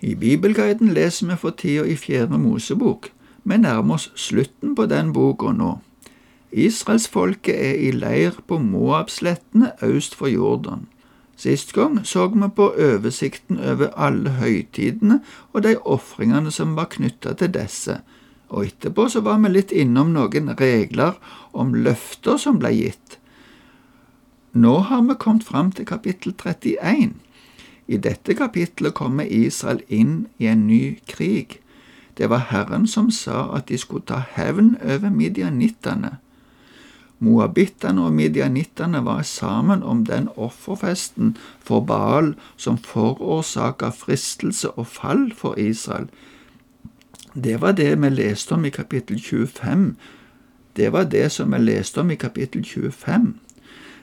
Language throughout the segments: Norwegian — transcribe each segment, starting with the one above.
I Bibelguiden leser vi for tida i Fjerde Mosebok. Vi nærmer oss slutten på den boka nå. Israelsfolket er i leir på Moabslettene øst for Jordan. Sist gang så vi på oversikten over alle høytidene og de ofringene som var knytta til disse, og etterpå så var vi litt innom noen regler om løfter som ble gitt. Nå har vi kommet fram til kapittel 31. I dette kapittelet kommer Israel inn i en ny krig. Det var Herren som sa at de skulle ta hevn over midianittene. Moabittene og midianittene var sammen om den offerfesten for Baal som forårsaka fristelse og fall for Israel. Det var det vi leste om i kapittel 25. Det var det som vi leste om i kapittel 25.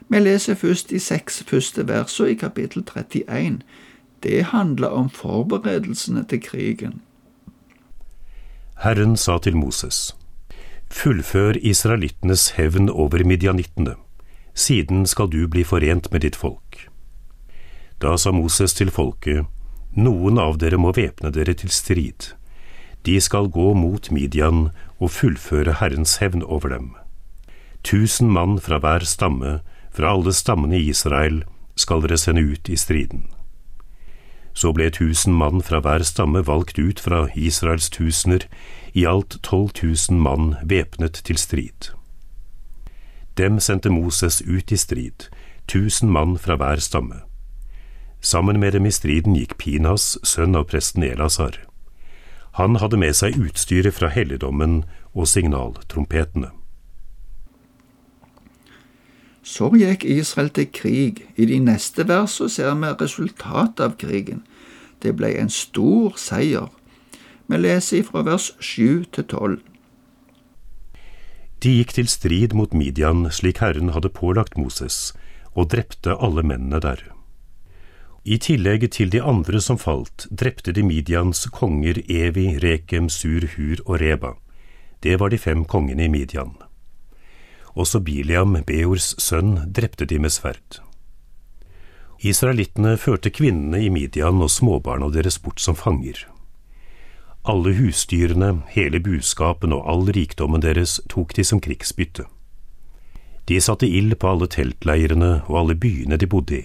Vi leser først de seks første versene i kapittel 31. Det handler om forberedelsene til krigen. Herren sa til Moses, Fullfør israelittenes hevn over midjanittene, siden skal du bli forent med ditt folk. Da sa Moses til folket, Noen av dere må væpne dere til strid. De skal gå mot Midian og fullføre Herrens hevn over dem. Tusen mann fra hver stamme fra alle stammene i Israel skal dere sende ut i striden. Så ble tusen mann fra hver stamme valgt ut fra Israels tusener, i alt tolv tusen mann væpnet til strid. Dem sendte Moses ut i strid, tusen mann fra hver stamme. Sammen med dem i striden gikk Pinas, sønn av presten Elasar. Han hadde med seg utstyret fra helligdommen og signaltrompetene. Så gikk Israel til krig. I de neste versene ser vi resultatet av krigen. Det ble en stor seier. Vi leser fra vers 7 til 12. De gikk til strid mot Midian slik Herren hadde pålagt Moses, og drepte alle mennene der. I tillegg til de andre som falt, drepte de Midians konger Evi, Rekem, Sur, Hur og Reba. Det var de fem kongene i Midian. Også Biliam, Beors sønn, drepte de med sverd. Israelittene førte kvinnene i Midian og småbarna deres bort som fanger. Alle husdyrene, hele buskapen og all rikdommen deres tok de som krigsbytte. De satte ild på alle teltleirene og alle byene de bodde i.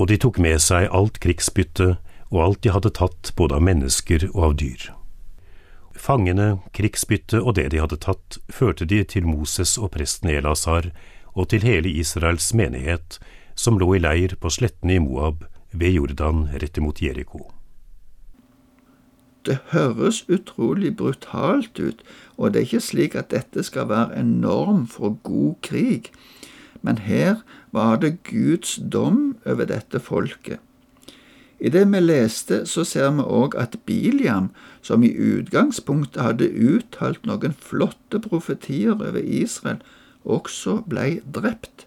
Og de tok med seg alt krigsbytte og alt de hadde tatt både av mennesker og av dyr. Fangene, krigsbyttet og det de hadde tatt, førte de til Moses og presten Elasar og til hele Israels menighet, som lå i leir på slettene i Moab, ved Jordan rett imot Jeriko. Det høres utrolig brutalt ut, og det er ikke slik at dette skal være en norm for god krig, men her var det Guds dom over dette folket. I det vi leste, så ser vi òg at Biliam, som i utgangspunktet hadde uttalt noen flotte profetier over Israel, også blei drept.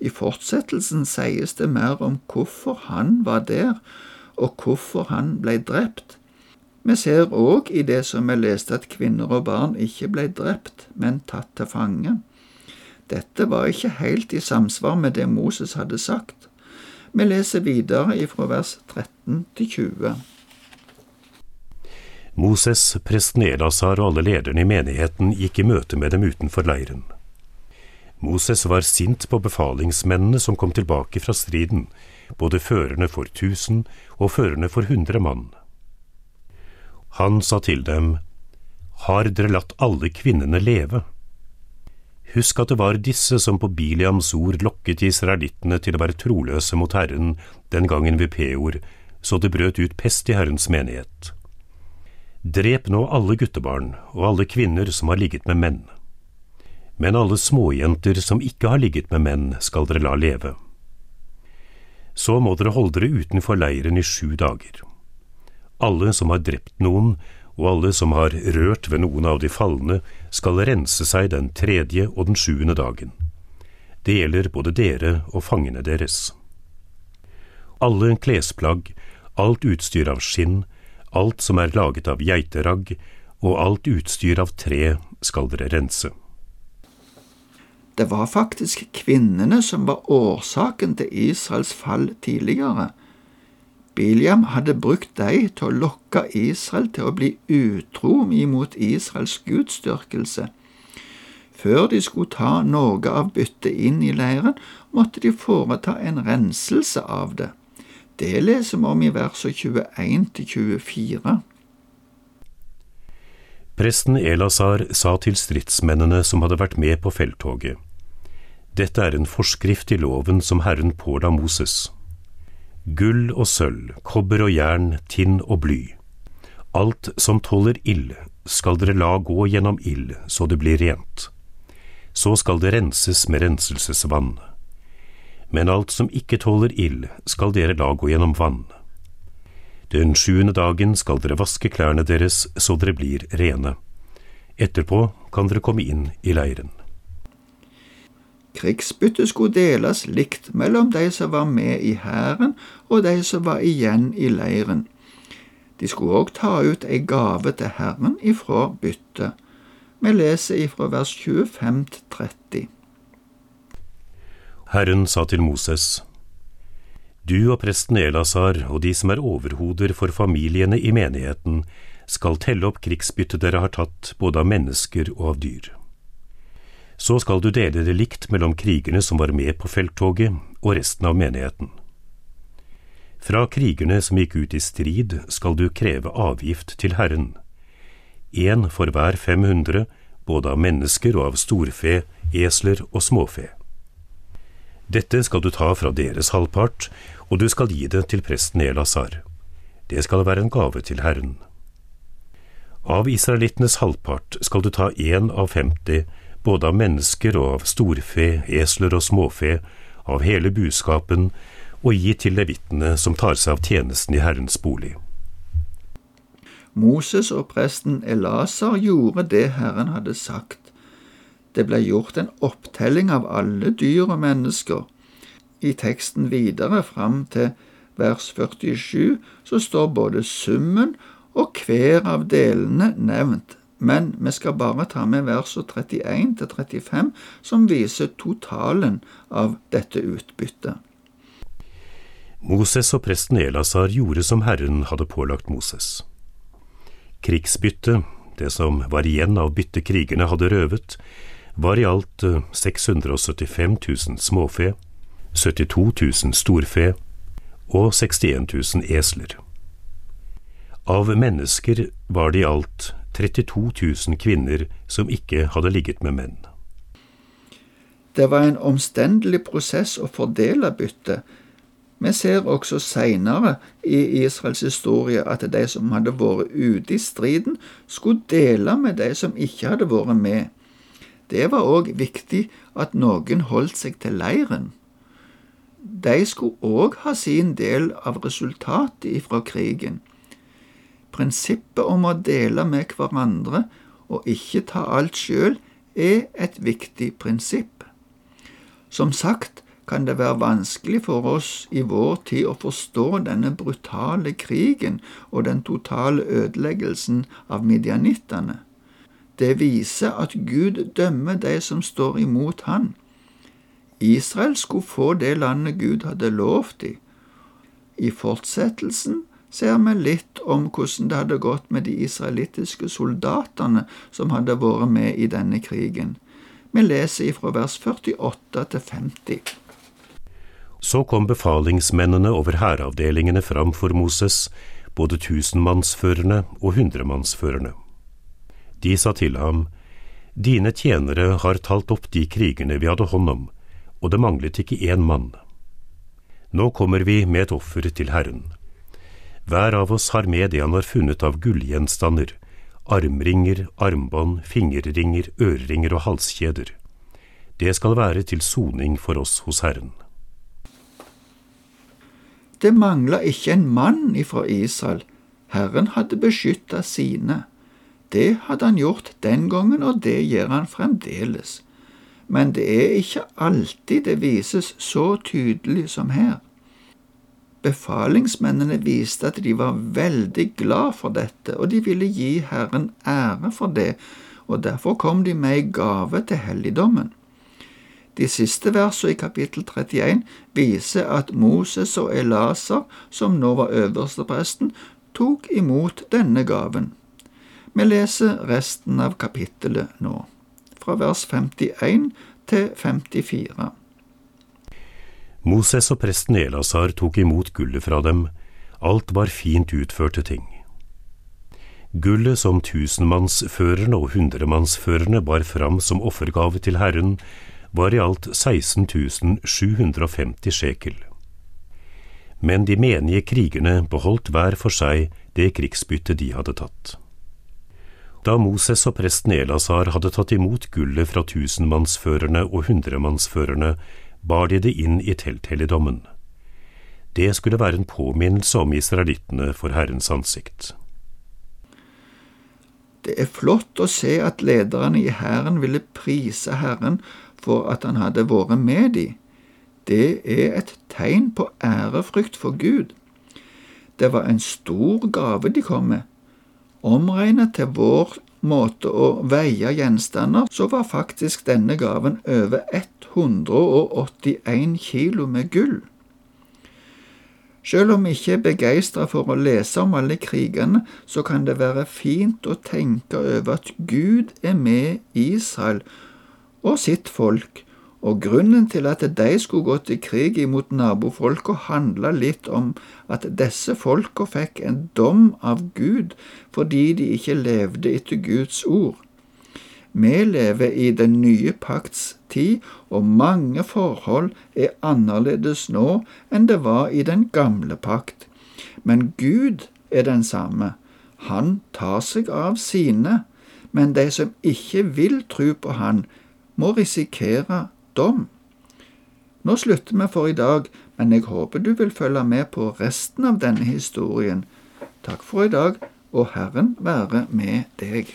I fortsettelsen sies det mer om hvorfor han var der, og hvorfor han blei drept. Vi ser òg i det som vi leste at kvinner og barn ikke blei drept, men tatt til fange. Dette var ikke helt i samsvar med det Moses hadde sagt. Vi leser videre fra vers 13 til 20. Moses, presten Elasar og alle lederne i menigheten gikk i møte med dem utenfor leiren. Moses var sint på befalingsmennene som kom tilbake fra striden, både førerne for tusen og førerne for hundre mann. Han sa til dem, Har dere latt alle kvinnene leve? Husk at det var disse som på Biliams ord lokket israelittene til å være troløse mot Herren den gangen ved Peor, så det brøt ut pest i Herrens menighet. Drep nå alle guttebarn og alle kvinner som har ligget med menn. Men alle småjenter som ikke har ligget med menn, skal dere la leve. Så må dere holde dere utenfor leiren i sju dager. Alle som har drept noen, og alle som har rørt ved noen av de falne, skal rense seg den tredje og den sjuende dagen. Det gjelder både dere og fangene deres. Alle klesplagg, alt utstyr av skinn, alt som er laget av geiteragg, og alt utstyr av tre skal dere rense. Det var faktisk kvinnene som var årsaken til Israels fall tidligere. Biliam hadde brukt dem til å lokke Israel til å bli utro imot Israels gudsdyrkelse. Før de skulle ta noe av byttet inn i leiren, måtte de foreta en renselse av det. Det leser vi om i versene 21 24. Presten Elasar sa til stridsmennene som hadde vært med på felttoget, Dette er en forskrift i loven som Herren påla Moses. Gull og sølv, kobber og jern, tinn og bly. Alt som tåler ild, skal dere la gå gjennom ild så det blir rent. Så skal det renses med renselsesvann. Men alt som ikke tåler ild, skal dere la gå gjennom vann. Den sjuende dagen skal dere vaske klærne deres så dere blir rene. Etterpå kan dere komme inn i leiren. Krigsbyttet skulle deles likt mellom de som var med i hæren og de som var igjen i leiren. De skulle òg ta ut ei gave til Herren ifra byttet. Vi leser ifra vers 25 til 30. Herren sa til Moses, Du og presten Elasar og de som er overhoder for familiene i menigheten, skal telle opp krigsbyttet dere har tatt både av mennesker og av dyr. Så skal du dele det likt mellom krigerne som var med på felttoget, og resten av menigheten. Fra krigerne som gikk ut i strid, skal du kreve avgift til Herren. Én for hver 500, både av mennesker og av storfe, esler og småfe. Dette skal du ta fra deres halvpart, og du skal gi det til presten Elasar. Det skal være en gave til Herren. Av israelittenes halvpart skal du ta én av femti både av mennesker og av storfe, esler og småfe, av hele buskapen, og gi til levitene som tar seg av tjenesten i Herrens bolig. Moses og presten Elasar gjorde det Herren hadde sagt. Det ble gjort en opptelling av alle dyr og mennesker. I teksten videre fram til vers 47 så står både summen og hver av delene nevnt men vi skal bare ta med versene 31 til 35, som viser totalen av dette utbyttet. Moses og presten Elasar gjorde som Herren hadde pålagt Moses. Krigsbyttet, det som var igjen av byttet krigerne hadde røvet, var i alt 675 000 småfe, 72 000 storfe og 61 000 esler. Av mennesker var det i alt 32 000 kvinner som ikke hadde ligget med menn. Det var en omstendelig prosess å fordele byttet. Vi ser også seinere i Israels historie at de som hadde vært ute i striden, skulle dele med de som ikke hadde vært med. Det var òg viktig at noen holdt seg til leiren. De skulle òg ha sin del av resultatet ifra krigen. Prinsippet om å dele med hverandre og ikke ta alt sjøl er et viktig prinsipp. Som sagt kan det være vanskelig for oss i vår tid å forstå denne brutale krigen og den totale ødeleggelsen av midjanittene. Det viser at Gud dømmer de som står imot han. Israel skulle få det landet Gud hadde lovt dem. I fortsettelsen ser vi litt om hvordan det hadde gått med de israelittiske soldatene som hadde vært med i denne krigen. Vi leser ifra vers 48 til 50. Så kom befalingsmennene over hæravdelingene fram for Moses, både tusenmannsførerne og hundremannsførerne. De sa til ham, Dine tjenere har talt opp de krigene vi hadde hånd om, og det manglet ikke én mann. Nå kommer vi med et offer til Herren. Hver av oss har med det han har funnet av gullgjenstander, armringer, armbånd, fingerringer, øreringer og halskjeder. Det skal være til soning for oss hos Herren. Det mangla ikke en mann ifra Israel. Herren hadde beskytta sine. Det hadde han gjort den gangen, og det gjør han fremdeles. Men det er ikke alltid det vises så tydelig som her. Befalingsmennene viste at de var veldig glad for dette, og de ville gi Herren ære for det, og derfor kom de med ei gave til helligdommen. De siste versene i kapittel 31 viser at Moses og Elaser, som nå var øverstepresten, tok imot denne gaven. Vi leser resten av kapittelet nå, fra vers 51 til 54. Moses og presten Elasar tok imot gullet fra dem, alt var fint utførte ting. Gullet som tusenmannsførerne og hundremannsførerne bar fram som offergave til Herren, var i alt 16.750 sjekel. Men de menige krigerne beholdt hver for seg det krigsbyttet de hadde tatt. Da Moses og presten Elasar hadde tatt imot gullet fra tusenmannsførerne og hundremannsførerne, bar de det inn i telthelligdommen. Det skulle være en påminnelse om israelittene for Herrens ansikt. Det er flott å se at lederne i hæren ville prise Herren for at han hadde vært med de. Det er et tegn på ærefrykt for Gud. Det var en stor gave de kom med. Omregnet til vår måte å veie gjenstander, så var faktisk denne gaven over 181 kilo med gull. Selv om vi ikke er begeistra for å lese om alle krigene, så kan det være fint å tenke over at Gud er med Israel og sitt folk, og grunnen til at de skulle gå til krig imot nabofolka, handla litt om at disse folka fikk en dom av Gud fordi de ikke levde etter Guds ord. Vi lever i den nye pakts tid, og mange forhold er annerledes nå enn det var i den gamle pakt. Men Gud er den samme. Han tar seg av sine, men de som ikke vil tro på Han, må risikere dom. Nå slutter vi for i dag, men jeg håper du vil følge med på resten av denne historien. Takk for i dag, og Herren være med deg.